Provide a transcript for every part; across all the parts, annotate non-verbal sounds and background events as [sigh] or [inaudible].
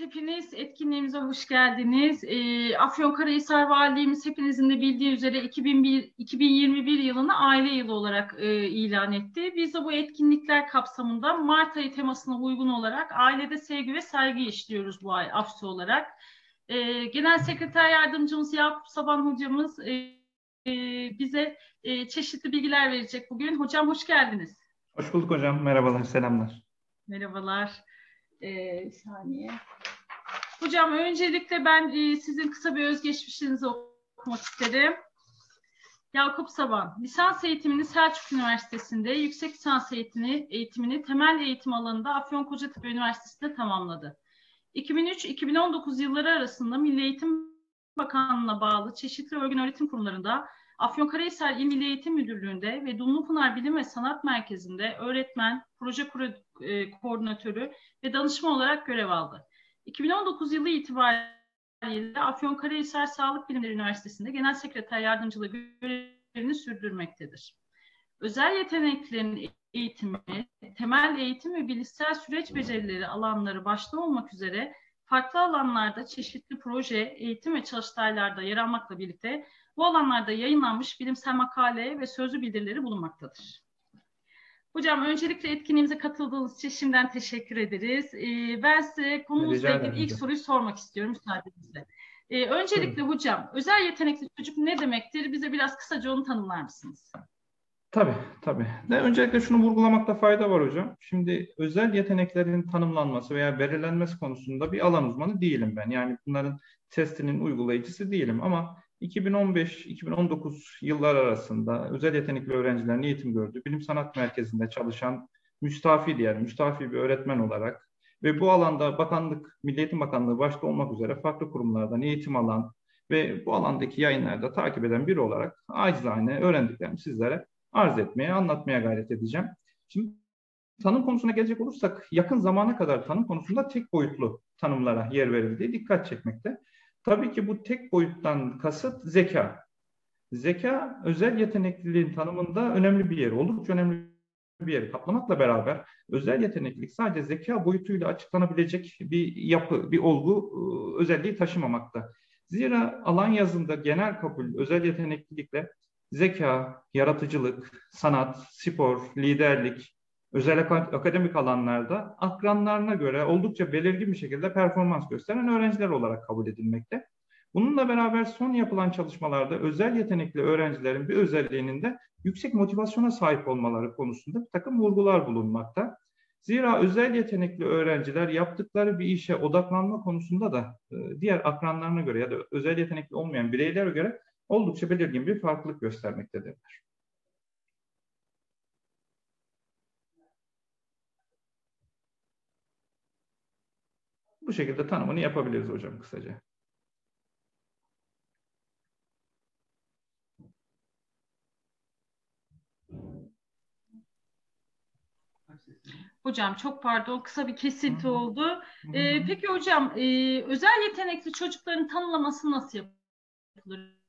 Hepiniz etkinliğimize hoş geldiniz. E, Afyonkarahisar Valiliğimiz hepinizin de bildiği üzere 2001, 2021 yılını aile yılı olarak e, ilan etti. Biz de bu etkinlikler kapsamında Mart ayı temasına uygun olarak ailede sevgi ve saygı işliyoruz bu ay AFSO olarak. E, Genel Sekreter Yardımcımız Yakup Saban Hocamız e, e, bize e, çeşitli bilgiler verecek bugün. Hocam hoş geldiniz. Hoş bulduk hocam. Merhabalar, selamlar. Merhabalar. Ee, saniye. Hocam öncelikle ben e, sizin kısa bir özgeçmişinizi okumak isterim. Yakup Saban, lisans eğitimini Selçuk Üniversitesi'nde, yüksek lisans eğitimini, eğitimini temel eğitim alanında Afyon Kocatepe Üniversitesi'nde tamamladı. 2003-2019 yılları arasında Milli Eğitim Bakanlığı'na bağlı çeşitli örgün öğretim kurumlarında Afyonkarahisar İl Milli Eğitim Müdürlüğü'nde ve Dumlupınar Bilim ve Sanat Merkezi'nde öğretmen, proje e, koordinatörü ve danışma olarak görev aldı. 2019 yılı itibariyle Afyonkarahisar Sağlık Bilimleri Üniversitesi'nde genel sekreter yardımcılığı görevini sürdürmektedir. Özel yeteneklerin eğitimi, temel eğitim ve bilişsel süreç becerileri alanları başta olmak üzere farklı alanlarda çeşitli proje, eğitim ve çalıştaylarda yer almakla birlikte bu alanlarda yayınlanmış bilimsel makale ve sözlü bildirileri bulunmaktadır. Hocam öncelikle etkinliğimize katıldığınız için şimdiden teşekkür ederiz. Ee, ben size konumuzla ilgili ilk soruyu sormak istiyorum müsaadenizle. Ee, öncelikle Hı. hocam özel yetenekli çocuk ne demektir? Bize biraz kısaca onu tanımlar mısınız? Tabii, tabii. De öncelikle şunu vurgulamakta fayda var hocam. Şimdi özel yeteneklerin tanımlanması veya belirlenmesi konusunda bir alan uzmanı değilim ben. Yani bunların testinin uygulayıcısı değilim ama 2015-2019 yıllar arasında özel yetenekli öğrencilerin eğitim gördüğü bilim sanat merkezinde çalışan müstafi diğer müstafi bir öğretmen olarak ve bu alanda bakanlık, Milli Eğitim Bakanlığı başta olmak üzere farklı kurumlardan eğitim alan ve bu alandaki yayınlarda takip eden biri olarak acizane öğrendiklerimi sizlere arz etmeye, anlatmaya gayret edeceğim. Şimdi tanım konusuna gelecek olursak yakın zamana kadar tanım konusunda tek boyutlu tanımlara yer verildiği dikkat çekmekte. Tabii ki bu tek boyuttan kasıt zeka. Zeka özel yetenekliliğin tanımında önemli bir yer, oldukça önemli bir yer kaplamakla beraber özel yeteneklilik sadece zeka boyutuyla açıklanabilecek bir yapı, bir olgu ıı, özelliği taşımamakta. Zira alan yazında genel kabul özel yeteneklilikle zeka, yaratıcılık, sanat, spor, liderlik, özel akademik alanlarda akranlarına göre oldukça belirgin bir şekilde performans gösteren öğrenciler olarak kabul edilmekte. Bununla beraber son yapılan çalışmalarda özel yetenekli öğrencilerin bir özelliğinin de yüksek motivasyona sahip olmaları konusunda bir takım vurgular bulunmakta. Zira özel yetenekli öğrenciler yaptıkları bir işe odaklanma konusunda da e, diğer akranlarına göre ya da özel yetenekli olmayan bireylere göre oldukça belirgin bir farklılık göstermektedirler. Şekilde tanımını yapabiliriz hocam kısaca. Hocam çok pardon kısa bir kesinti oldu. Ee, peki hocam e, özel yetenekli çocukların tanımlaması nasıl yapılır?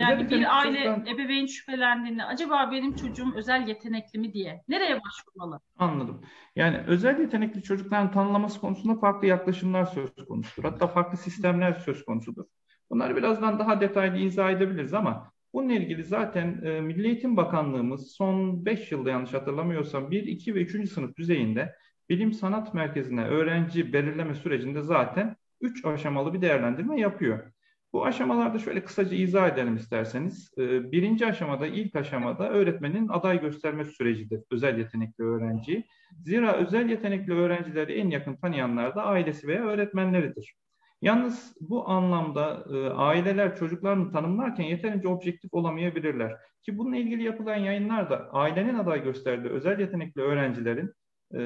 Yani bir aile çocuktan... ebeveyn şüphelendiğinde acaba benim çocuğum özel yetenekli mi diye nereye başvurmalı? Anladım. Yani özel yetenekli çocukların tanımlaması konusunda farklı yaklaşımlar söz konusudur. Hatta farklı sistemler söz konusudur. Bunları birazdan daha detaylı izah edebiliriz ama bununla ilgili zaten e, Milli Eğitim Bakanlığımız son 5 yılda yanlış hatırlamıyorsam 1, 2 ve 3. sınıf düzeyinde bilim sanat merkezine öğrenci belirleme sürecinde zaten 3 aşamalı bir değerlendirme yapıyor. Bu aşamalarda şöyle kısaca izah edelim isterseniz. Ee, birinci aşamada, ilk aşamada öğretmenin aday gösterme sürecidir özel yetenekli öğrenciyi. Zira özel yetenekli öğrencileri en yakın tanıyanlar da ailesi veya öğretmenleridir. Yalnız bu anlamda e, aileler çocuklarını tanımlarken yeterince objektif olamayabilirler. Ki bununla ilgili yapılan yayınlarda ailenin aday gösterdiği özel yetenekli öğrencilerin e,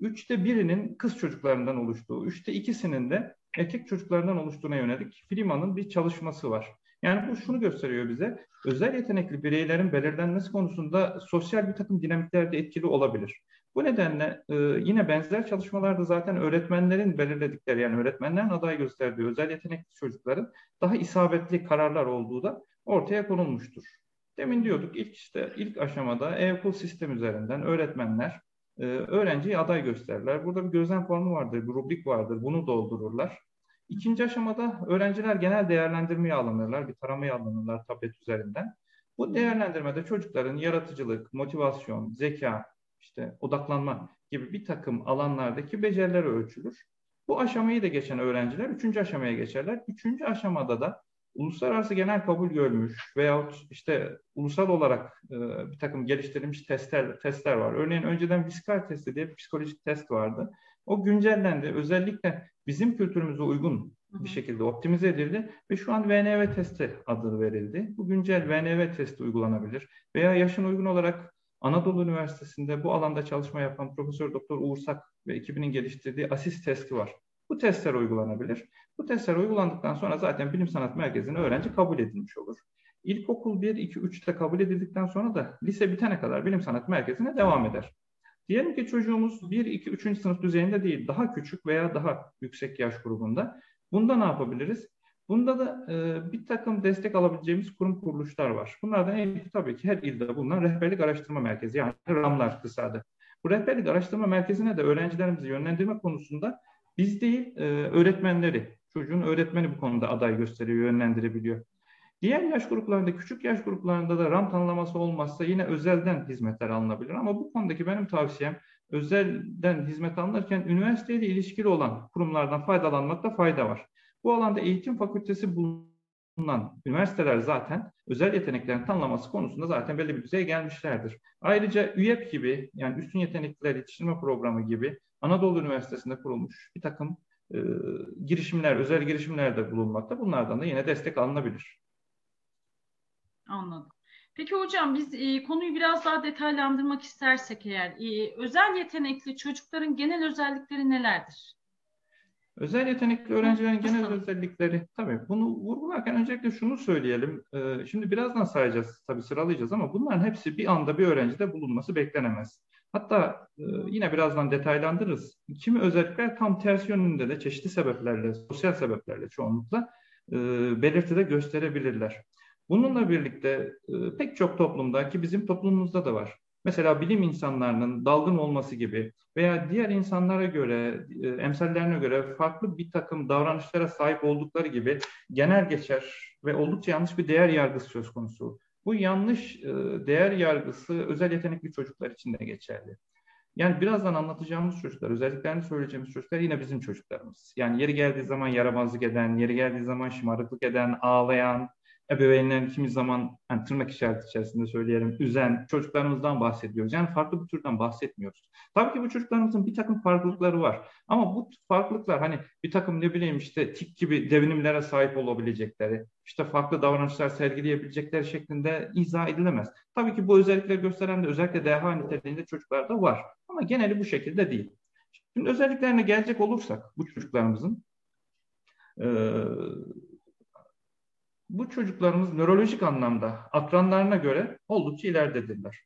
üçte birinin kız çocuklarından oluştuğu, üçte ikisinin de erkek çocuklarından oluştuğuna yönelik Freeman'ın bir çalışması var. Yani bu şunu gösteriyor bize, özel yetenekli bireylerin belirlenmesi konusunda sosyal bir takım dinamikler de etkili olabilir. Bu nedenle e, yine benzer çalışmalarda zaten öğretmenlerin belirledikleri yani öğretmenlerin aday gösterdiği özel yetenekli çocukların daha isabetli kararlar olduğu da ortaya konulmuştur. Demin diyorduk ilk işte ilk aşamada e-okul sistem üzerinden öğretmenler e, öğrenciyi aday gösterirler. Burada bir gözlem formu vardır, bir rubrik vardır. Bunu doldururlar. İkinci aşamada öğrenciler genel değerlendirmeye alınırlar, bir taramaya alınırlar tablet üzerinden. Bu değerlendirmede çocukların yaratıcılık, motivasyon, zeka, işte odaklanma gibi bir takım alanlardaki becerileri ölçülür. Bu aşamayı da geçen öğrenciler üçüncü aşamaya geçerler. Üçüncü aşamada da uluslararası genel kabul görmüş veyahut işte ulusal olarak e, bir takım geliştirilmiş testler, testler var. Örneğin önceden Viskal testi diye bir psikolojik test vardı. O güncellendi. Özellikle bizim kültürümüze uygun bir şekilde optimize edildi ve şu an VNV testi adı verildi. Bu güncel VNV testi uygulanabilir. Veya yaşın uygun olarak Anadolu Üniversitesi'nde bu alanda çalışma yapan Profesör Doktor Uğursak ve ekibinin geliştirdiği ASIS testi var. Bu testler uygulanabilir. Bu testler uygulandıktan sonra zaten Bilim Sanat Merkezi'ne öğrenci kabul edilmiş olur. İlkokul 1, 2, 3'te kabul edildikten sonra da lise bitene kadar Bilim Sanat Merkezi'ne devam eder. Diyelim ki çocuğumuz 1, 2, 3. sınıf düzeyinde değil, daha küçük veya daha yüksek yaş grubunda. Bunda ne yapabiliriz? Bunda da e, bir takım destek alabileceğimiz kurum kuruluşlar var. Bunlardan en iyi tabii ki her ilde bulunan Rehberlik Araştırma Merkezi yani RAM'lar kısadı. Bu Rehberlik Araştırma Merkezi'ne de öğrencilerimizi yönlendirme konusunda biz değil e, öğretmenleri, çocuğun öğretmeni bu konuda aday gösteriyor, yönlendirebiliyor. Diğer yaş gruplarında, küçük yaş gruplarında da RAM tanımlaması olmazsa yine özelden hizmetler alınabilir. Ama bu konudaki benim tavsiyem özelden hizmet alınırken üniversiteyle ilişkili olan kurumlardan faydalanmakta fayda var. Bu alanda eğitim fakültesi bulunan üniversiteler zaten özel yeteneklerin tanımlaması konusunda zaten belli bir düzeye gelmişlerdir. Ayrıca ÜYEP gibi yani Üstün Yetenekler Yetiştirme Programı gibi Anadolu Üniversitesi'nde kurulmuş bir takım e, girişimler, özel girişimlerde bulunmakta. Bunlardan da yine destek alınabilir. Anladım. Peki hocam biz e, konuyu biraz daha detaylandırmak istersek eğer e, özel yetenekli çocukların genel özellikleri nelerdir? Özel yetenekli öğrencilerin genel özellikleri tabii bunu vurgularken öncelikle şunu söyleyelim. E, şimdi birazdan sayacağız tabii sıralayacağız ama bunların hepsi bir anda bir öğrencide bulunması beklenemez. Hatta e, yine birazdan detaylandırırız. Kimi özellikler tam ters yönünde de çeşitli sebeplerle, sosyal sebeplerle çoğunlukla e, belirtide gösterebilirler. Bununla birlikte e, pek çok toplumda ki bizim toplumumuzda da var. Mesela bilim insanlarının dalgın olması gibi veya diğer insanlara göre, e, emsallerine göre farklı bir takım davranışlara sahip oldukları gibi genel geçer ve oldukça yanlış bir değer yargısı söz konusu. Bu yanlış e, değer yargısı özel yetenekli çocuklar için de geçerli. Yani birazdan anlatacağımız çocuklar, özelliklerini söyleyeceğimiz çocuklar yine bizim çocuklarımız. Yani yeri geldiği zaman yaramazlık eden, yeri geldiği zaman şımarıklık eden, ağlayan, ebeveynlerin kimi zaman hani tırnak işareti içerisinde söyleyelim üzen çocuklarımızdan bahsediyoruz. Yani farklı bir türden bahsetmiyoruz. Tabii ki bu çocuklarımızın bir takım farklılıkları var. Ama bu farklılıklar hani bir takım ne bileyim işte tik gibi devinimlere sahip olabilecekleri, işte farklı davranışlar sergileyebilecekleri şeklinde izah edilemez. Tabii ki bu özellikleri gösteren de özellikle DH niteliğinde çocuklarda var. Ama geneli bu şekilde değil. Şimdi özelliklerine gelecek olursak bu çocuklarımızın bu çocuklarımız nörolojik anlamda akranlarına göre oldukça ileridedirler.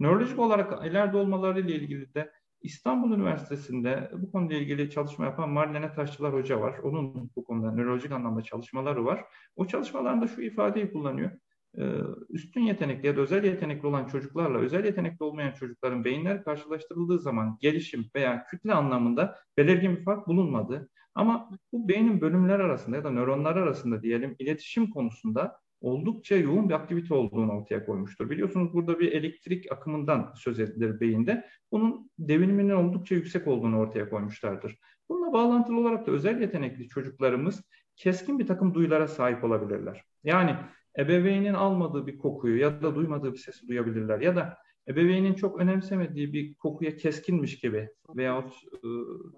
Nörolojik olarak ileride olmaları ile ilgili de İstanbul Üniversitesi'nde bu konuyla ilgili çalışma yapan Marlene Taşçılar Hoca var. Onun bu konuda nörolojik anlamda çalışmaları var. O çalışmalarında şu ifadeyi kullanıyor. Ee, üstün yetenekli ya da özel yetenekli olan çocuklarla özel yetenekli olmayan çocukların beyinler karşılaştırıldığı zaman gelişim veya kütle anlamında belirgin bir fark bulunmadı. Ama bu beynin bölümler arasında ya da nöronlar arasında diyelim iletişim konusunda oldukça yoğun bir aktivite olduğunu ortaya koymuştur. Biliyorsunuz burada bir elektrik akımından söz edilir beyinde. Bunun deviniminin oldukça yüksek olduğunu ortaya koymuşlardır. Bununla bağlantılı olarak da özel yetenekli çocuklarımız keskin bir takım duyulara sahip olabilirler. Yani ebeveynin almadığı bir kokuyu ya da duymadığı bir sesi duyabilirler ya da ebeveynin çok önemsemediği bir kokuya keskinmiş gibi veyahut e,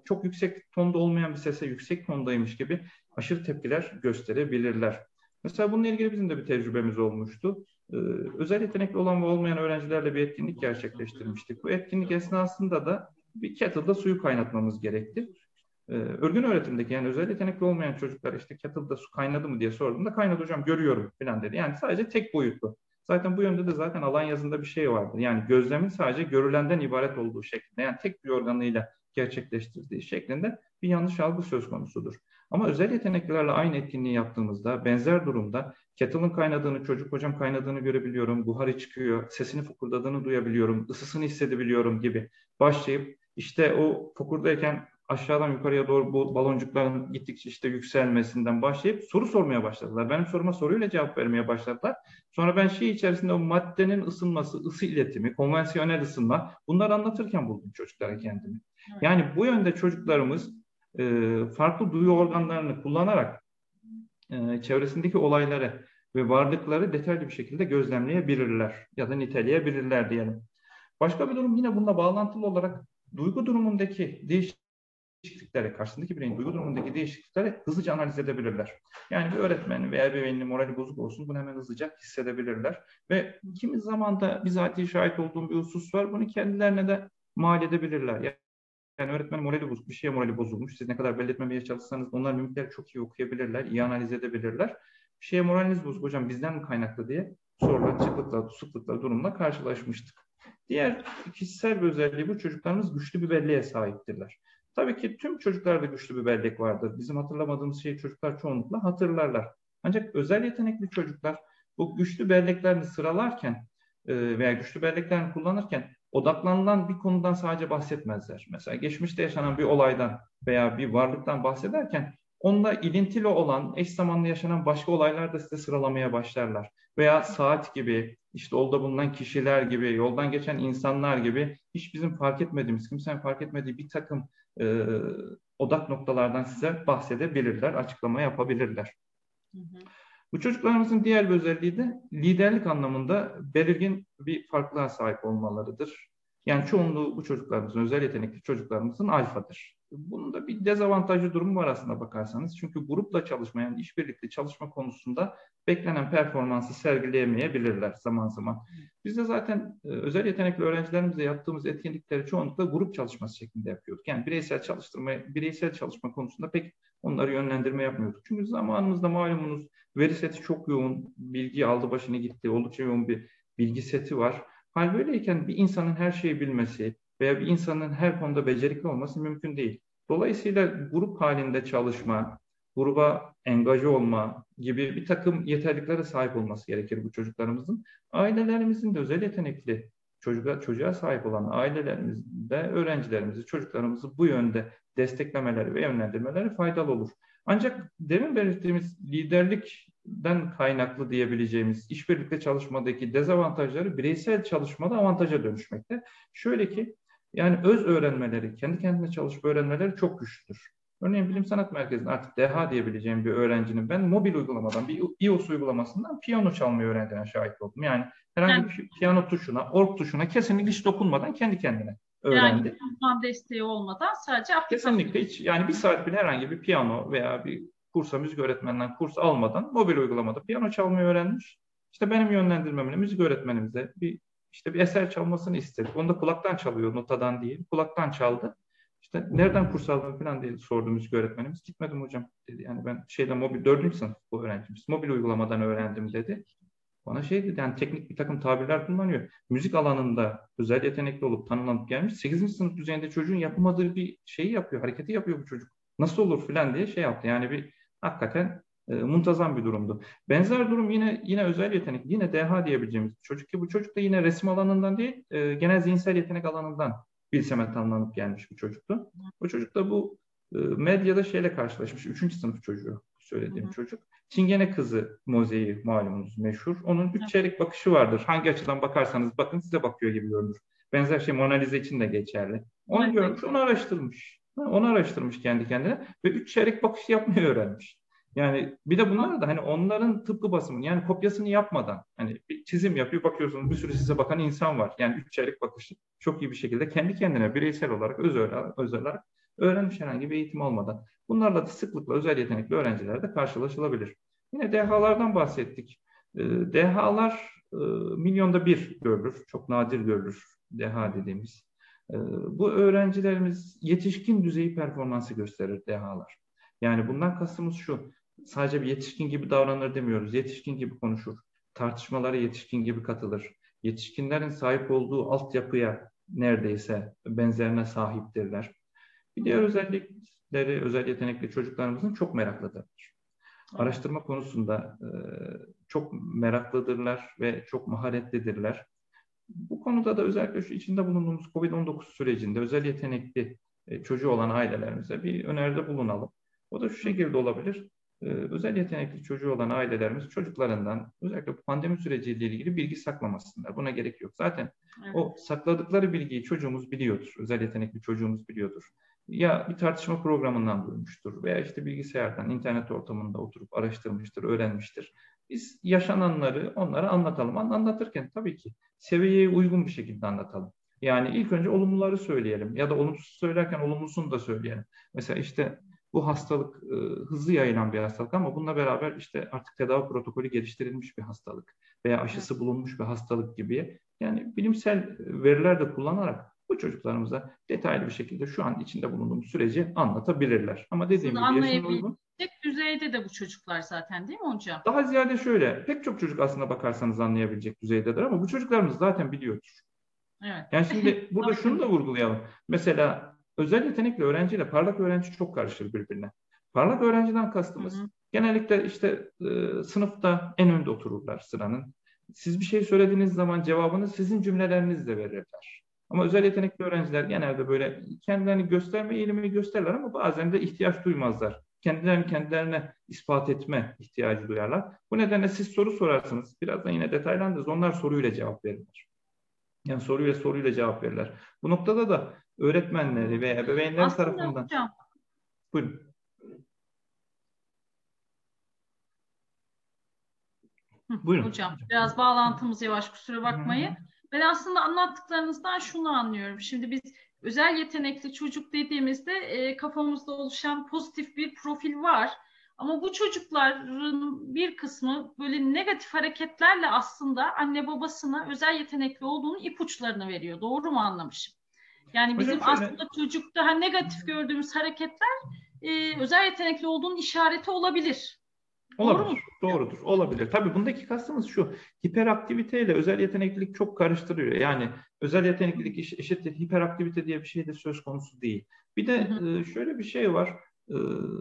çok yüksek tonda olmayan bir sese yüksek tondaymış gibi aşırı tepkiler gösterebilirler. Mesela bununla ilgili bizim de bir tecrübemiz olmuştu. Ee, özel yetenekli olan ve olmayan öğrencilerle bir etkinlik gerçekleştirmiştik. Bu etkinlik esnasında da bir kettle'da suyu kaynatmamız gerekti. Ee, örgün öğretimdeki yani özel yetenekli olmayan çocuklar işte kettle'da su kaynadı mı diye sorduğumda kaynadı hocam görüyorum falan dedi. Yani sadece tek boyutlu. Zaten bu yönde de zaten alan yazında bir şey vardı. Yani gözlemin sadece görülenden ibaret olduğu şeklinde. Yani tek bir organıyla gerçekleştirdiği şeklinde bir yanlış algı söz konusudur. Ama özel yeteneklilerle aynı etkinliği yaptığımızda benzer durumda kettle'ın kaynadığını, çocuk hocam kaynadığını görebiliyorum, buharı çıkıyor, sesini fokurdadığını duyabiliyorum, ısısını hissedebiliyorum gibi başlayıp işte o fokurdayken aşağıdan yukarıya doğru bu baloncukların gittikçe işte yükselmesinden başlayıp soru sormaya başladılar. Benim soruma soruyla cevap vermeye başladılar. Sonra ben şey içerisinde o maddenin ısınması, ısı iletimi, konvansiyonel ısınma bunları anlatırken buldum çocuklara kendimi. Yani bu yönde çocuklarımız e, farklı duyu organlarını kullanarak e, çevresindeki olayları ve varlıkları detaylı bir şekilde gözlemleyebilirler ya da niteleyebilirler diyelim. Başka bir durum yine bununla bağlantılı olarak duygu durumundaki değişiklikleri, karşısındaki bireyin duygu durumundaki değişiklikleri hızlıca analiz edebilirler. Yani bir öğretmen veya bir ebeveynin morali bozuk olsun bunu hemen hızlıca hissedebilirler. Ve kimi zaman da bizatihi şahit olduğum bir husus var. Bunu kendilerine de mal edebilirler. Yani öğretmen morali bozuk, bir şeye morali bozulmuş. Siz ne kadar belli etmemeye çalışsanız onlar mimikleri çok iyi okuyabilirler, iyi analiz edebilirler. Bir şeye moraliniz bozuk hocam bizden mi kaynaklı diye sorular, çıklıklar, sıklıklar durumla karşılaşmıştık. Diğer kişisel bir özelliği bu çocuklarımız güçlü bir belleğe sahiptirler. Tabii ki tüm çocuklarda güçlü bir bellek vardır. Bizim hatırlamadığımız şeyi çocuklar çoğunlukla hatırlarlar. Ancak özel yetenekli çocuklar bu güçlü belleklerini sıralarken veya güçlü belleklerini kullanırken odaklanılan bir konudan sadece bahsetmezler. Mesela geçmişte yaşanan bir olaydan veya bir varlıktan bahsederken onunla ilintili olan, eş zamanlı yaşanan başka olaylar da size sıralamaya başlarlar. Veya saat gibi, işte olda bulunan kişiler gibi, yoldan geçen insanlar gibi hiç bizim fark etmediğimiz, kimsenin fark etmediği bir takım e, odak noktalardan size bahsedebilirler, açıklama yapabilirler. Hı hı. Bu çocuklarımızın diğer bir özelliği de liderlik anlamında belirgin bir farklılığa sahip olmalarıdır. Yani çoğunluğu bu çocuklarımızın, özel yetenekli çocuklarımızın alfadır. Bunun da bir dezavantajlı durumu var aslında bakarsanız. Çünkü grupla çalışma yani işbirlikli çalışma konusunda beklenen performansı sergileyemeyebilirler zaman zaman. Biz de zaten e, özel yetenekli öğrencilerimizle yaptığımız etkinlikleri çoğunlukla grup çalışması şeklinde yapıyorduk. Yani bireysel çalıştırma, bireysel çalışma konusunda pek onları yönlendirme yapmıyorduk. Çünkü zamanımızda malumunuz veri seti çok yoğun, bilgi aldı başını gitti, oldukça yoğun bir bilgi seti var. Hal böyleyken bir insanın her şeyi bilmesi, veya bir insanın her konuda becerikli olması mümkün değil. Dolayısıyla grup halinde çalışma, gruba engaje olma gibi bir takım yeterliklere sahip olması gerekir bu çocuklarımızın. Ailelerimizin de özel yetenekli çocuğa, çocuğa sahip olan ailelerimizde öğrencilerimizi, çocuklarımızı bu yönde desteklemeleri ve yönlendirmeleri faydalı olur. Ancak demin belirttiğimiz liderlikten kaynaklı diyebileceğimiz işbirlikte çalışmadaki dezavantajları bireysel çalışmada avantaja dönüşmekte. Şöyle ki yani öz öğrenmeleri, kendi kendine çalışıp öğrenmeleri çok güçlüdür. Örneğin Bilim Sanat Merkezi'nde artık DH diyebileceğim bir öğrencinin ben mobil uygulamadan, bir iOS uygulamasından piyano çalmayı öğrendiğine şahit oldum. Yani herhangi bir piyano tuşuna, org tuşuna kesinlikle hiç dokunmadan kendi kendine öğrendi. Yani desteği olmadan sadece aplikasyon. Kesinlikle hiç yani bir saat bile herhangi bir piyano veya bir kursa müzik öğretmeninden kurs almadan mobil uygulamada piyano çalmayı öğrenmiş. İşte benim yönlendirmemle müzik öğretmenimize bir işte bir eser çalmasını istedik. Onu da kulaktan çalıyor, notadan değil. Kulaktan çaldı. İşte nereden kurs aldın falan diye sordu müzik öğretmenimiz. Gitmedim hocam dedi. Yani ben şeyden mobil, dördüncü sınıf bu öğrencimiz. Mobil uygulamadan öğrendim dedi. Bana şey dedi yani teknik bir takım tabirler kullanıyor. Müzik alanında özel yetenekli olup tanımlanıp gelmiş. 8. sınıf düzeyinde çocuğun yapamadığı bir şeyi yapıyor, hareketi yapıyor bu çocuk. Nasıl olur falan diye şey yaptı. Yani bir hakikaten e, muntazam bir durumdu. Benzer durum yine yine özel yetenek, yine DH diyebileceğimiz çocuk ki bu çocuk da yine resim alanından değil, e, genel zihinsel yetenek alanından bilseme tanımlanıp gelmiş bir çocuktu. Bu çocuk da bu e, medyada şeyle karşılaşmış. Üçüncü sınıf çocuğu söylediğim Hı. çocuk. Çingene kızı mozeyi malumunuz meşhur. Onun üç çeyrek bakışı vardır. Hangi açıdan bakarsanız bakın size bakıyor gibi görünür. Benzer şey Mona Lisa için de geçerli. Onu evet. görmüş, onu araştırmış. Onu araştırmış kendi kendine ve üç çeyrek bakış yapmayı öğrenmiş. Yani bir de bunlar da hani onların tıpkı basımı yani kopyasını yapmadan hani bir çizim yapıyor bakıyorsunuz bir sürü size bakan insan var. Yani üç çeyrek bakışı çok iyi bir şekilde kendi kendine bireysel olarak özel, özel olarak öğrenmiş herhangi bir eğitim olmadan. Bunlarla da sıklıkla özel yetenekli öğrencilerde karşılaşılabilir. Yine DH'lardan bahsettik. Ee, DH'lar e, milyonda bir görülür. Çok nadir görülür DH dediğimiz. Ee, bu öğrencilerimiz yetişkin düzeyi performansı gösterir DH'lar. Yani bundan kastımız şu sadece bir yetişkin gibi davranır demiyoruz. Yetişkin gibi konuşur. Tartışmalara yetişkin gibi katılır. Yetişkinlerin sahip olduğu altyapıya neredeyse benzerine sahiptirler. Bir diğer özellikleri, özel yetenekli çocuklarımızın çok meraklıdırlar. Araştırma konusunda e, çok meraklıdırlar ve çok maharetlidirler. Bu konuda da özellikle şu içinde bulunduğumuz COVID-19 sürecinde özel yetenekli e, çocuğu olan ailelerimize bir öneride bulunalım. O da şu şekilde olabilir. E, özel yetenekli çocuğu olan ailelerimiz çocuklarından özellikle pandemi süreciyle ilgili bilgi saklamasınlar. Buna gerek yok. Zaten evet. o sakladıkları bilgiyi çocuğumuz biliyordur. Özel yetenekli çocuğumuz biliyordur. Ya bir tartışma programından duymuştur veya işte bilgisayardan, internet ortamında oturup araştırmıştır, öğrenmiştir. Biz yaşananları onlara anlatalım. Anlatırken tabii ki seviyeye uygun bir şekilde anlatalım. Yani ilk önce olumluları söyleyelim ya da olumsuz söylerken olumlusunu da söyleyelim. Mesela işte bu hastalık e, hızlı yayılan bir hastalık ama bununla beraber işte artık tedavi protokolü geliştirilmiş bir hastalık veya aşısı bulunmuş bir hastalık gibi yani bilimsel veriler de kullanarak bu çocuklarımıza detaylı bir şekilde şu an içinde bulunduğumuz süreci anlatabilirler. Ama dediğim gibi yaşına uygun. düzeyde de bu çocuklar zaten değil mi hocam? Daha ziyade şöyle, pek çok çocuk aslında bakarsanız anlayabilecek düzeydedir ama bu çocuklarımız zaten biliyordur. Evet. Yani şimdi [laughs] burada şunu da vurgulayalım. Mesela özel yetenekli öğrenciyle parlak öğrenci çok karışır birbirine. Parlak öğrenciden kastımız hı hı. genellikle işte e, sınıfta en önde otururlar sıranın. Siz bir şey söylediğiniz zaman cevabını sizin cümlelerinizle verirler. Ama özel yetenekli öğrenciler genelde böyle kendilerini gösterme eğilimi gösterirler ama bazen de ihtiyaç duymazlar. Kendilerini kendilerine ispat etme ihtiyacı duyarlar. Bu nedenle siz soru sorarsınız. Birazdan yine detaylandırırız. Onlar soruyla cevap verirler. Yani soruyla soruyla cevap verirler. Bu noktada da öğretmenleri ve ebeveynler Aslında tarafından... Hocam. Buyurun. Buyurun. Hocam biraz bağlantımız yavaş kusura bakmayın. Ben aslında anlattıklarınızdan şunu anlıyorum. Şimdi biz özel yetenekli çocuk dediğimizde e, kafamızda oluşan pozitif bir profil var. Ama bu çocukların bir kısmı böyle negatif hareketlerle aslında anne babasına özel yetenekli olduğunu ipuçlarını veriyor. Doğru mu anlamışım? Yani bizim Hocam aslında çocukta ha, negatif gördüğümüz hareketler e, özel yetenekli olduğunun işareti olabilir. Olabilir. Doğru mu? Doğrudur. Olabilir. Tabii bundaki kastımız şu. Hiperaktivite ile özel yeteneklilik çok karıştırıyor. Yani özel yeteneklilik eşittir hiperaktivite diye bir şey de söz konusu değil. Bir de hı hı. E, şöyle bir şey var. E,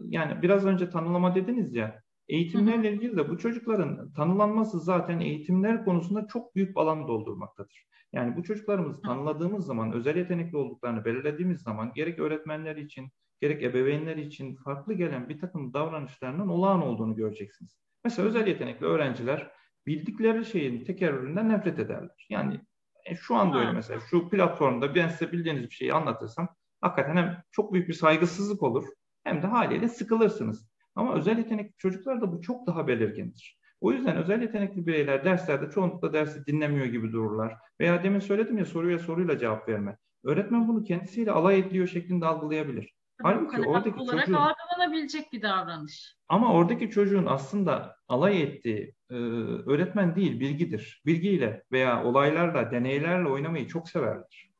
yani biraz önce tanımlama dediniz ya. Eğitimlerle ilgili de bu çocukların tanılanması zaten eğitimler konusunda çok büyük alan doldurmaktadır. Yani bu çocuklarımızı tanıladığımız zaman, özel yetenekli olduklarını belirlediğimiz zaman gerek öğretmenler için, gerek ebeveynler için farklı gelen bir takım davranışlarının olağan olduğunu göreceksiniz. Mesela özel yetenekli öğrenciler bildikleri şeyin tekerrüründen nefret ederler. Yani e, şu anda öyle mesela şu platformda ben size bildiğiniz bir şeyi anlatırsam hakikaten hem çok büyük bir saygısızlık olur hem de haliyle sıkılırsınız. Ama özel yetenekli çocuklarda bu çok daha belirgindir. O yüzden özel yetenekli bireyler derslerde çoğunlukla dersi dinlemiyor gibi dururlar. Veya demin söyledim ya soruya soruyla cevap verme. Öğretmen bunu kendisiyle alay ediyor şeklinde algılayabilir. Halbuki hani oradaki olarak çocuğun, algılanabilecek bir davranış. Ama oradaki çocuğun aslında alay ettiği e, öğretmen değil, bilgidir. Bilgiyle veya olaylarla, deneylerle oynamayı çok severler.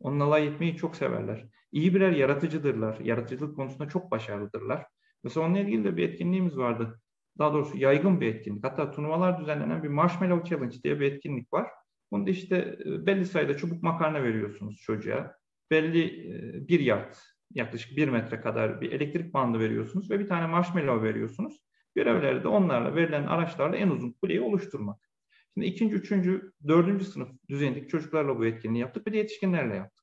Onun alay etmeyi çok severler. İyi birer yaratıcıdırlar. Yaratıcılık konusunda çok başarılıdırlar. Mesela onunla ilgili de bir etkinliğimiz vardı. Daha doğrusu yaygın bir etkinlik. Hatta turnuvalar düzenlenen bir Marshmallow Challenge diye bir etkinlik var. Bunda işte e, belli sayıda çubuk makarna veriyorsunuz çocuğa. Belli e, bir yard yaklaşık bir metre kadar bir elektrik bandı veriyorsunuz ve bir tane marshmallow veriyorsunuz. Görevleri de onlarla verilen araçlarla en uzun kuleyi oluşturmak. Şimdi ikinci, üçüncü, dördüncü sınıf düzeyindeki çocuklarla bu etkinliği yaptık. Bir de yetişkinlerle yaptık.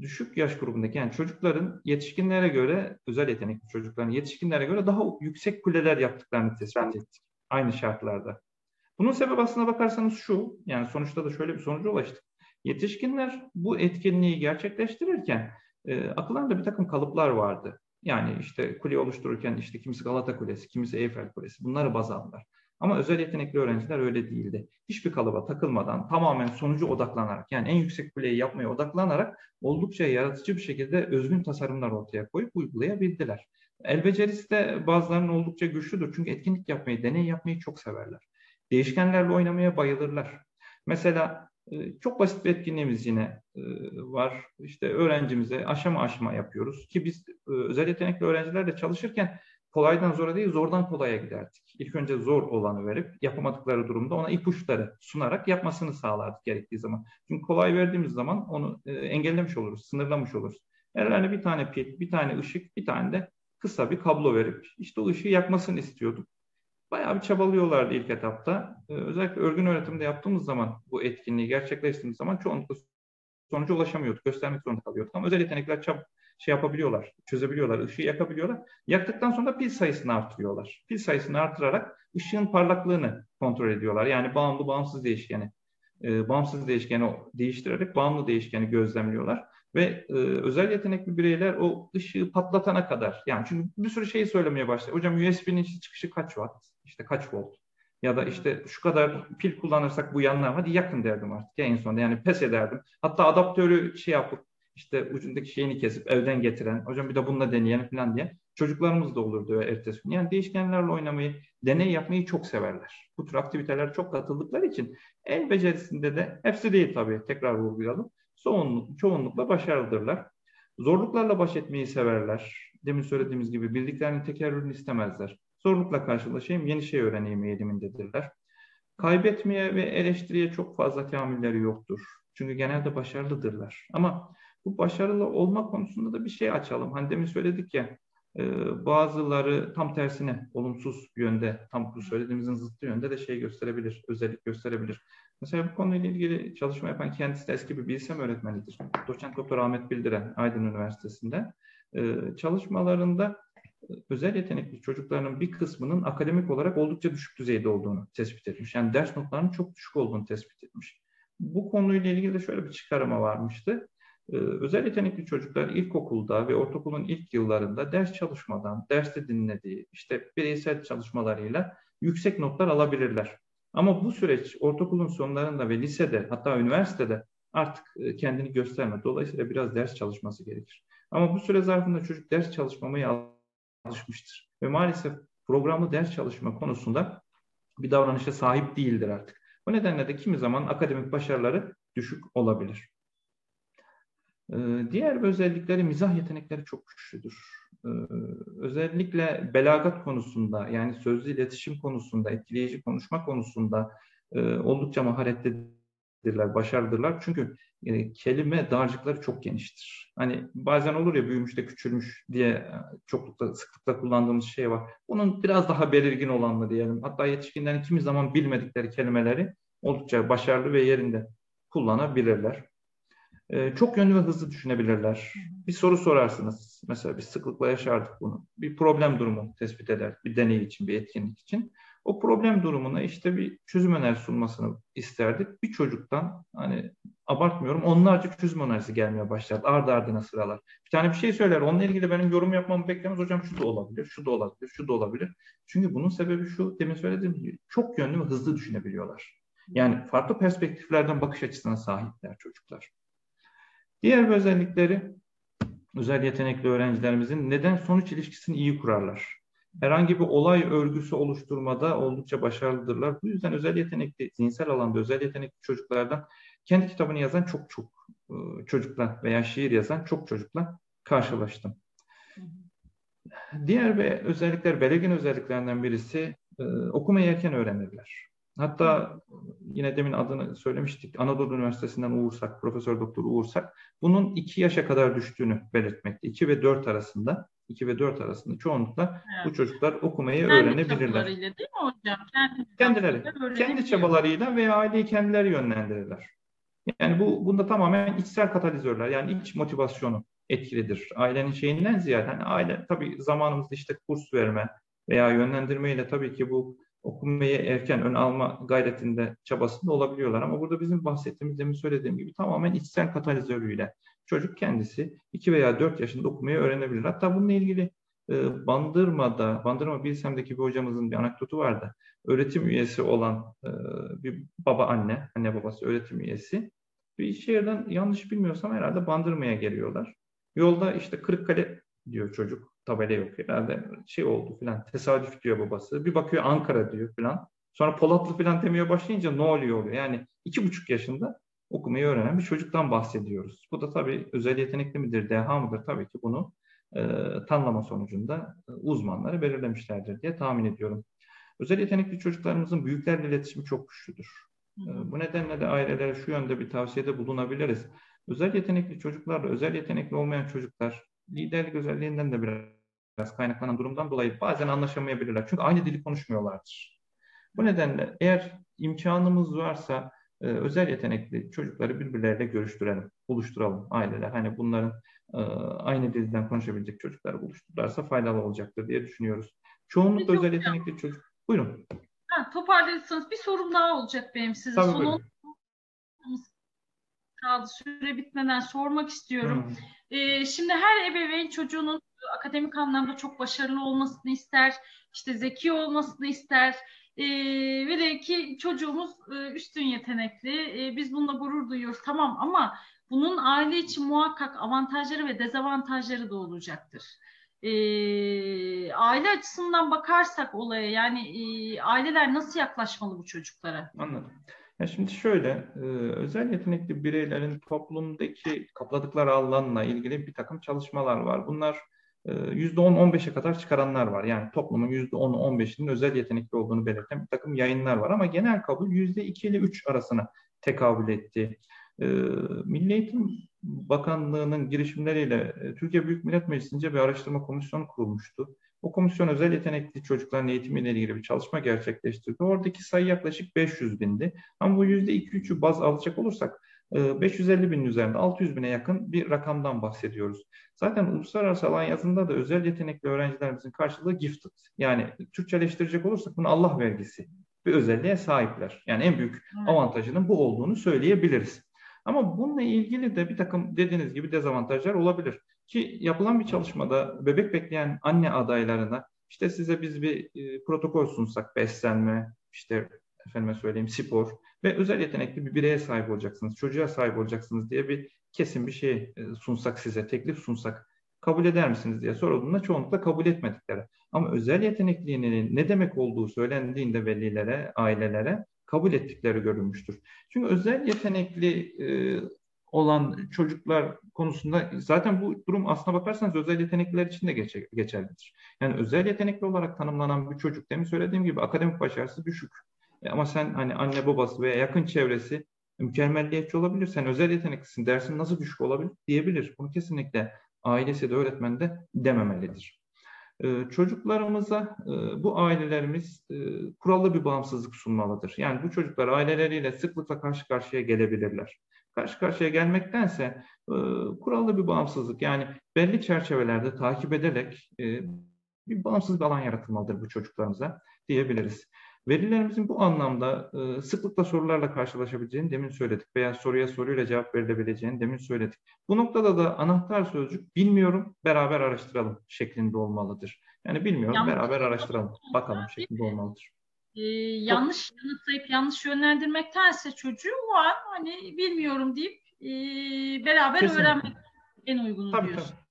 Düşük yaş grubundaki yani çocukların yetişkinlere göre, özel yetenekli çocukların yetişkinlere göre daha yüksek kuleler yaptıklarını tespit ettik. Aynı şartlarda. Bunun sebebi aslına bakarsanız şu, yani sonuçta da şöyle bir sonuca ulaştık. Yetişkinler bu etkinliği gerçekleştirirken e, akıllarında bir takım kalıplar vardı. Yani işte kule oluştururken işte kimisi Galata Kulesi, kimisi Eyfel Kulesi bunları baz aldılar. Ama özel yetenekli öğrenciler öyle değildi. Hiçbir kalıba takılmadan tamamen sonucu odaklanarak yani en yüksek kuleyi yapmaya odaklanarak oldukça yaratıcı bir şekilde özgün tasarımlar ortaya koyup uygulayabildiler. El becerisi de bazılarının oldukça güçlüdür. Çünkü etkinlik yapmayı, deney yapmayı çok severler. Değişkenlerle oynamaya bayılırlar. Mesela ee, çok basit bir etkinliğimiz yine e, var. İşte öğrencimize aşama aşama yapıyoruz ki biz e, özel yetenekli öğrencilerle çalışırken kolaydan zora değil zordan kolaya giderdik. İlk önce zor olanı verip yapamadıkları durumda ona ipuçları sunarak yapmasını sağlardık gerektiği zaman. Çünkü kolay verdiğimiz zaman onu e, engellemiş oluruz, sınırlamış oluruz. Ellerine bir tane pil, bir tane ışık, bir tane de kısa bir kablo verip işte o ışığı yakmasını istiyorduk. Bayağı bir çabalıyorlardı ilk etapta. Ee, özellikle örgün öğretimde yaptığımız zaman bu etkinliği gerçekleştirdiğimiz zaman çoğunlukla sonuca ulaşamıyorduk. Göstermek zorunda kalıyorduk. Ama özel yetenekler çab şey yapabiliyorlar, çözebiliyorlar, ışığı yakabiliyorlar. Yaktıktan sonra pil sayısını artırıyorlar. Pil sayısını artırarak ışığın parlaklığını kontrol ediyorlar. Yani bağımlı bağımsız değişkeni, e, bağımsız değişkeni değiştirerek bağımlı değişkeni gözlemliyorlar. Ve e, özel yetenekli bireyler o ışığı patlatana kadar yani çünkü bir sürü şeyi söylemeye başlıyor. Hocam USB'nin çıkışı kaç watt? İşte kaç volt? Ya da işte şu kadar pil kullanırsak bu yanlar hadi yakın derdim artık ya en sonunda yani pes ederdim. Hatta adaptörü şey yapıp işte ucundaki şeyini kesip evden getiren hocam bir de bununla deneyelim falan diye çocuklarımız da olurdu ertesi gün. Yani değişkenlerle oynamayı, deney yapmayı çok severler. Bu tür aktiviteler çok katıldıkları için el becerisinde de hepsi değil tabii tekrar vurgulayalım. Çoğunluk, çoğunlukla başarılıdırlar. Zorluklarla baş etmeyi severler. Demin söylediğimiz gibi bildiklerinin tekerrürünü istemezler. Zorlukla karşılaşayım, yeni şey öğreneyim eğilimindedirler. Kaybetmeye ve eleştiriye çok fazla tahammülleri yoktur. Çünkü genelde başarılıdırlar. Ama bu başarılı olma konusunda da bir şey açalım. Hani demin söyledik ya e, bazıları tam tersine olumsuz yönde, tam bu söylediğimizin zıttı yönde de şey gösterebilir, özellik gösterebilir. Mesela bu konuyla ilgili çalışma yapan kendisi de eski bir bilsem öğretmenidir. Doçent Doktor Ahmet Bildiren Aydın Üniversitesi'nde. E, çalışmalarında özel yetenekli çocukların bir kısmının akademik olarak oldukça düşük düzeyde olduğunu tespit etmiş. Yani ders notlarının çok düşük olduğunu tespit etmiş. Bu konuyla ilgili de şöyle bir çıkarıma varmıştı. Ee, özel yetenekli çocuklar ilkokulda ve ortaokulun ilk yıllarında ders çalışmadan, derste dinlediği, işte bireysel çalışmalarıyla yüksek notlar alabilirler. Ama bu süreç ortaokulun sonlarında ve lisede hatta üniversitede artık e, kendini gösterme. Dolayısıyla biraz ders çalışması gerekir. Ama bu süre zarfında çocuk ders çalışmamaya alışmıştır. Ve maalesef programlı ders çalışma konusunda bir davranışa sahip değildir artık. Bu nedenle de kimi zaman akademik başarıları düşük olabilir. Ee, diğer özellikleri mizah yetenekleri çok güçlüdür. Ee, özellikle belagat konusunda yani sözlü iletişim konusunda, etkileyici konuşma konusunda e, oldukça maharetlidirler, başarılıdırlar. Çünkü e, kelime dağarcıkları çok geniştir. Hani bazen olur ya büyümüş de küçülmüş diye e, çoklukla, sıklıkla kullandığımız şey var. Bunun biraz daha belirgin olanı diyelim. Hatta yetişkinlerin kimi zaman bilmedikleri kelimeleri oldukça başarılı ve yerinde kullanabilirler. Ee, çok yönlü ve hızlı düşünebilirler. Bir soru sorarsınız. Mesela biz sıklıkla yaşardık bunu. Bir problem durumu tespit eder. Bir deney için, bir etkinlik için. O problem durumuna işte bir çözüm önerisi sunmasını isterdik. Bir çocuktan hani abartmıyorum onlarca çözüm önerisi gelmeye başladı. Ardı ardına sıralar. Bir tane bir şey söyler. Onunla ilgili benim yorum yapmamı beklemez. Hocam şu da olabilir, şu da olabilir, şu da olabilir. Çünkü bunun sebebi şu, demin söylediğim gibi çok yönlü ve hızlı düşünebiliyorlar. Yani farklı perspektiflerden bakış açısına sahipler çocuklar. Diğer bir özellikleri özel yetenekli öğrencilerimizin neden sonuç ilişkisini iyi kurarlar. Herhangi bir olay örgüsü oluşturmada oldukça başarılıdırlar. Bu yüzden özel yetenekli, zihinsel alanda özel yetenekli çocuklardan kendi kitabını yazan çok çok e, çocukla veya şiir yazan çok çocukla karşılaştım. Diğer ve özellikler, belirgin özelliklerinden birisi e, okumayı erken öğrenirler. Hatta yine demin adını söylemiştik. Anadolu Üniversitesi'nden Uğur Sak, Profesör Doktor Uğur Sak, bunun 2 yaşa kadar düştüğünü belirtmekte. 2 ve 4 arasında, 2 ve 4 arasında çoğunlukla evet. bu çocuklar okumayı kendi öğrenebilirler. değil mi hocam? Kendi Kendileri, kendi çabalarıyla veya aileyi kendileri yönlendirirler. Yani bu bunda tamamen içsel katalizörler yani iç motivasyonu etkilidir. Ailenin şeyinden ziyade hani aile tabii zamanımızda işte kurs verme veya yönlendirmeyle tabii ki bu okumayı erken ön alma gayretinde, çabasında olabiliyorlar. Ama burada bizim bahsettiğimiz, demin söylediğim gibi tamamen içsel katalizörüyle çocuk kendisi 2 veya 4 yaşında okumayı öğrenebilir. Hatta bununla ilgili e, Bandırma'da, Bandırma Bilsem'deki bir hocamızın bir anekdotu vardı. Öğretim üyesi olan e, bir baba anne, anne babası öğretim üyesi. Bir şehirden yanlış bilmiyorsam herhalde Bandırma'ya geliyorlar. Yolda işte Kırıkkale diyor çocuk tabela yok herhalde şey oldu filan tesadüf diyor babası. Bir bakıyor Ankara diyor filan. Sonra Polatlı filan demeye başlayınca ne oluyor oluyor. Yani iki buçuk yaşında okumayı öğrenen bir çocuktan bahsediyoruz. Bu da tabii özel yetenekli midir, deha mıdır? Tabii ki bunu e, tanımlama sonucunda e, uzmanları belirlemişlerdir diye tahmin ediyorum. Özel yetenekli çocuklarımızın büyüklerle iletişimi çok güçlüdür. E, bu nedenle de ailelere şu yönde bir tavsiyede bulunabiliriz. özel yetenekli çocuklarla özel yetenekli olmayan çocuklar liderlik özelliğinden de biraz kaynaklanan durumdan dolayı bazen anlaşamayabilirler. Çünkü aynı dili konuşmuyorlardır. Bu nedenle eğer imkanımız varsa e, özel yetenekli çocukları birbirleriyle görüştürelim, buluşturalım aileler. Hani bunların e, aynı dilden konuşabilecek çocukları buluştururlarsa faydalı olacaktır diye düşünüyoruz. Çoğunlukla özel yetenekli çocuk. Buyurun. Ha, toparlarsanız bir sorum daha olacak benim size. Tabii Son kaldı süre bitmeden sormak istiyorum. Hmm. Ee, şimdi her ebeveyn çocuğunun akademik anlamda çok başarılı olmasını ister, işte zeki olmasını ister. E, ve de ki çocuğumuz e, üstün yetenekli. E, biz bununla gurur duyuyoruz. Tamam ama bunun aile için muhakkak avantajları ve dezavantajları da olacaktır. E, aile açısından bakarsak olaya yani e, aileler nasıl yaklaşmalı bu çocuklara? Anladım. Ya şimdi şöyle, e, özel yetenekli bireylerin toplumdaki kapladıkları alanla ilgili bir takım çalışmalar var. Bunlar %10-15'e ee, kadar çıkaranlar var. Yani toplumun %10'u 15'inin özel yetenekli olduğunu belirten bir takım yayınlar var. Ama genel kabul %2 ile 3 arasına tekabül etti. Ee, Milli Eğitim Bakanlığı'nın girişimleriyle e, Türkiye Büyük Millet Meclisi'nce bir araştırma komisyonu kurulmuştu. O komisyon özel yetenekli çocukların eğitimiyle ilgili bir çalışma gerçekleştirdi. Oradaki sayı yaklaşık 500 bindi. Ama bu %2-3'ü baz alacak olursak 550 e, binin üzerinde 600 bine yakın bir rakamdan bahsediyoruz. Zaten uluslararası alan yazında da özel yetenekli öğrencilerimizin karşılığı gifted. Yani Türkçeleştirecek olursak bunu Allah vergisi bir özelliğe sahipler. Yani en büyük avantajının bu olduğunu söyleyebiliriz. Ama bununla ilgili de bir takım dediğiniz gibi dezavantajlar olabilir. Ki yapılan bir çalışmada bebek bekleyen anne adaylarına işte size biz bir e, protokol sunsak beslenme, işte efendime söyleyeyim spor ve özel yetenekli bir bireye sahip olacaksınız, çocuğa sahip olacaksınız diye bir kesin bir şey e, sunsak size, teklif sunsak kabul eder misiniz diye sorulduğunda çoğunlukla kabul etmedikleri. Ama özel yetenekliliğinin ne demek olduğu söylendiğinde velilere, ailelere kabul ettikleri görülmüştür. Çünkü özel yetenekli e, olan çocuklar konusunda zaten bu durum aslına bakarsanız özel yetenekliler için de geçerlidir. Yani özel yetenekli olarak tanımlanan bir çocuk demin söylediğim gibi akademik başarısı düşük. E, ama sen hani anne babası veya yakın çevresi mükemmelliyetçi olabilir. Sen özel yeteneklisin. Dersin nasıl düşük olabilir diyebilir. Bunu kesinlikle ailesi de öğretmen de dememelidir. Ee, çocuklarımıza e, bu ailelerimiz e, kurallı bir bağımsızlık sunmalıdır. Yani bu çocuklar aileleriyle sıklıkla karşı karşıya gelebilirler. Karşı karşıya gelmektense e, kurallı bir bağımsızlık yani belli çerçevelerde takip ederek e, bir bağımsız bir alan yaratılmalıdır bu çocuklarımıza diyebiliriz. Velilerimizin bu anlamda e, sıklıkla sorularla karşılaşabileceğini demin söyledik veya soruya soruyla cevap verilebileceğini demin söyledik. Bu noktada da anahtar sözcük bilmiyorum beraber araştıralım şeklinde olmalıdır. Yani bilmiyorum yanlış beraber araştıralım bakalım şeklinde olmalıdır. Ee, yanlış yanıtlayıp yanlış yönlendirmektense çocuğu var hani bilmiyorum deyip e, beraber Kesinlikle. öğrenmek en uygunu tabii, diyorsun. Tabii.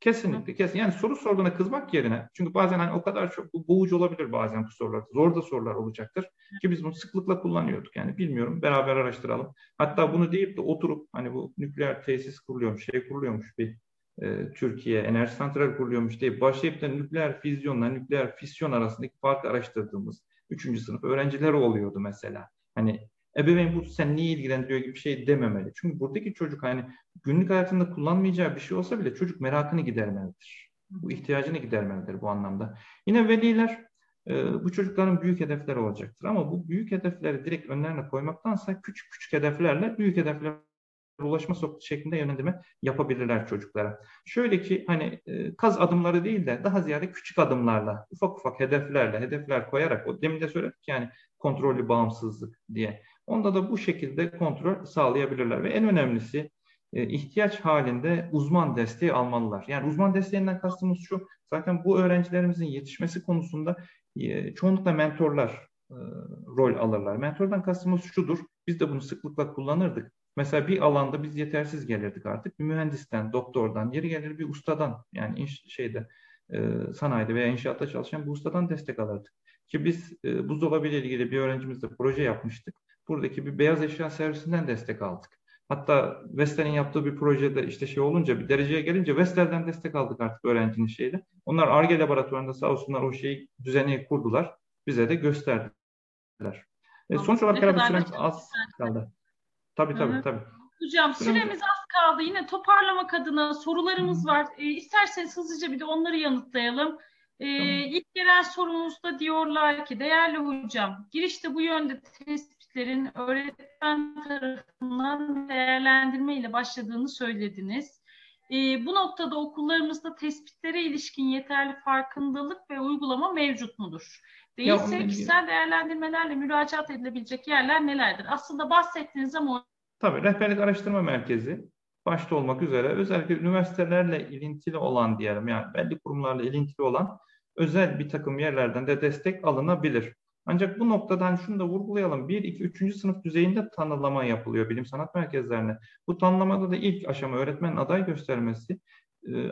Kesinlikle, kesin. Yani soru sorduğuna kızmak yerine, çünkü bazen hani o kadar çok boğucu olabilir bazen bu sorular. Zor da sorular olacaktır ki biz bunu sıklıkla kullanıyorduk. Yani bilmiyorum, beraber araştıralım. Hatta bunu deyip de oturup hani bu nükleer tesis kuruluyormuş, şey kuruluyormuş bir e, Türkiye enerji santral kuruluyormuş deyip başlayıp da nükleer füzyonla nükleer fisyon arasındaki farkı araştırdığımız 3. sınıf öğrencileri oluyordu mesela. Hani ebeveyn bu sen niye ilgilendiriyor gibi bir şey dememeli. Çünkü buradaki çocuk hani günlük hayatında kullanmayacağı bir şey olsa bile çocuk merakını gidermelidir. Bu ihtiyacını gidermelidir bu anlamda. Yine veliler e, bu çocukların büyük hedefleri olacaktır. Ama bu büyük hedefleri direkt önlerine koymaktansa küçük küçük hedeflerle büyük hedeflere ulaşma şeklinde yönelime yapabilirler çocuklara. Şöyle ki hani e, kaz adımları değil de daha ziyade küçük adımlarla, ufak ufak hedeflerle, hedefler koyarak, o demin de söyledik yani kontrollü bağımsızlık diye. Onda da bu şekilde kontrol sağlayabilirler ve en önemlisi e, ihtiyaç halinde uzman desteği almalılar. Yani uzman desteğinden kastımız şu, zaten bu öğrencilerimizin yetişmesi konusunda e, çoğunlukla mentorlar rol alırlar. Mentordan kastımız şudur, biz de bunu sıklıkla kullanırdık. Mesela bir alanda biz yetersiz gelirdik artık. Bir mühendisten, doktordan, yeri gelir bir ustadan yani iş, şeyde sanayide veya inşaatta çalışan bir ustadan destek alırdık. Ki biz e, buzdolabı ile ilgili bir öğrencimizle proje yapmıştık buradaki bir beyaz eşya servisinden destek aldık. Hatta Vestel'in yaptığı bir projede işte şey olunca bir dereceye gelince Vestel'den destek aldık artık öğrencinin şeyle. Onlar ARGE laboratuvarında sağ olsunlar o şeyi düzeni kurdular. Bize de gösterdiler. E, sonuç olarak herhalde süremiz az kaldı. Tabii tabii Hı-hı. tabii. Hocam süremiz az kaldı. Yine toparlamak adına sorularımız var. E, isterseniz hızlıca bir de onları yanıtlayalım. E, İlk gelen sorumuzda diyorlar ki değerli hocam girişte bu yönde tespitlerin öğretmen tarafından değerlendirme ile başladığını söylediniz. E, bu noktada okullarımızda tespitlere ilişkin yeterli farkındalık ve uygulama mevcut mudur? Değilse Ya, kişisel değerlendirmelerle müracaat edilebilecek yerler nelerdir? Aslında bahsettiğiniz ama Tabii rehberlik araştırma merkezi başta olmak üzere özellikle üniversitelerle ilintili olan diyelim yani belli kurumlarla ilintili olan özel bir takım yerlerden de destek alınabilir. Ancak bu noktadan şunu da vurgulayalım. 1, 2, 3. sınıf düzeyinde tanımlama yapılıyor bilim sanat merkezlerine. Bu tanımlamada da ilk aşama öğretmen aday göstermesi.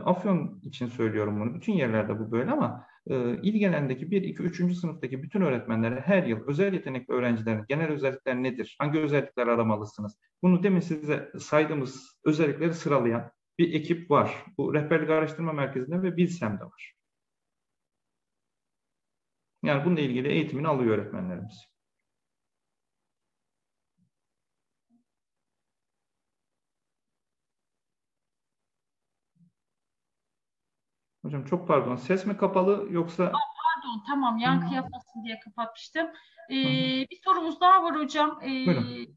Afyon için söylüyorum bunu. Bütün yerlerde bu böyle ama e, ilgelendeki 1, 2, 3. sınıftaki bütün öğretmenlere her yıl özel yetenekli öğrencilerin genel özellikler nedir? Hangi özellikler aramalısınız? Bunu demin size saydığımız özellikleri sıralayan bir ekip var. Bu rehberlik araştırma merkezinde ve Bilsem'de var. Yani bununla ilgili eğitimini alıyor öğretmenlerimiz. Hocam çok pardon. Ses mi kapalı yoksa? Pardon tamam yankı Hı. yapmasın diye kapatmıştım. Ee, bir sorumuz daha var hocam. Ee, Buyurun.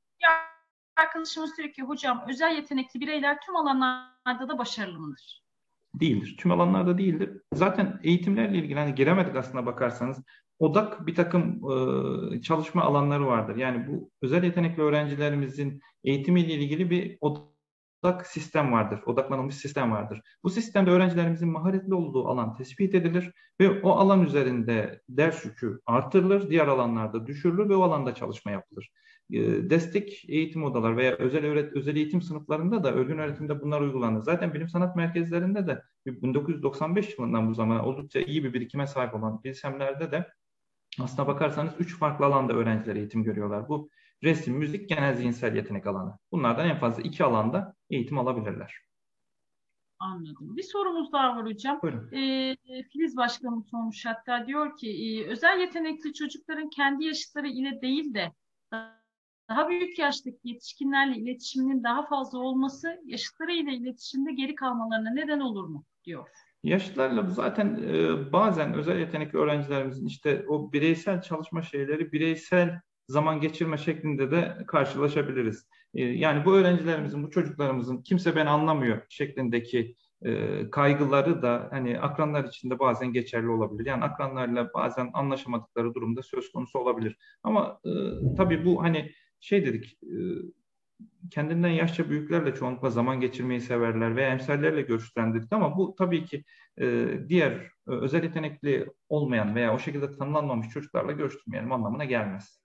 arkadaşımız diyor ki hocam özel yetenekli bireyler tüm alanlarda da başarılı mıdır? Değildir. Tüm alanlarda değildir. Zaten eğitimlerle ilgili hani giremedik aslına bakarsanız. Odak bir takım e, çalışma alanları vardır. Yani bu özel yetenekli öğrencilerimizin eğitimiyle ilgili bir odak sistem vardır. Odaklanılmış sistem vardır. Bu sistemde öğrencilerimizin maharetli olduğu alan tespit edilir ve o alan üzerinde ders yükü artırılır, diğer alanlarda düşürülür ve o alanda çalışma yapılır. E, destek eğitim odalar veya özel öğret özel eğitim sınıflarında da örgün öğretimde bunlar uygulanır. Zaten bilim sanat merkezlerinde de 1995 yılından bu zamana oldukça iyi bir birikime sahip olan bilsemlerde de aslına bakarsanız üç farklı alanda öğrenciler eğitim görüyorlar. Bu resim, müzik, genel zihinsel yetenek alanı. Bunlardan en fazla iki alanda eğitim alabilirler. Anladım. Bir sorumuz daha var hocam. Buyurun. Ee, Filiz Başkanım sormuş hatta diyor ki e, özel yetenekli çocukların kendi yaşıtları ile değil de daha büyük yaştaki yetişkinlerle iletişiminin daha fazla olması yaşıtları ile iletişimde geri kalmalarına neden olur mu diyor. Yaşlılarla zaten e, bazen özel yetenekli öğrencilerimizin işte o bireysel çalışma şeyleri bireysel zaman geçirme şeklinde de karşılaşabiliriz. E, yani bu öğrencilerimizin, bu çocuklarımızın kimse beni anlamıyor şeklindeki e, kaygıları da hani akranlar içinde bazen geçerli olabilir. Yani akranlarla bazen anlaşamadıkları durumda söz konusu olabilir. Ama e, tabii bu hani şey dedik e, kendinden yaşça büyüklerle çoğunlukla zaman geçirmeyi severler veya emsallerle görüşlendirdik ama bu tabii ki e, diğer e, özel yetenekli olmayan veya o şekilde tanımlanmamış çocuklarla görüştürmeyelim anlamına gelmez.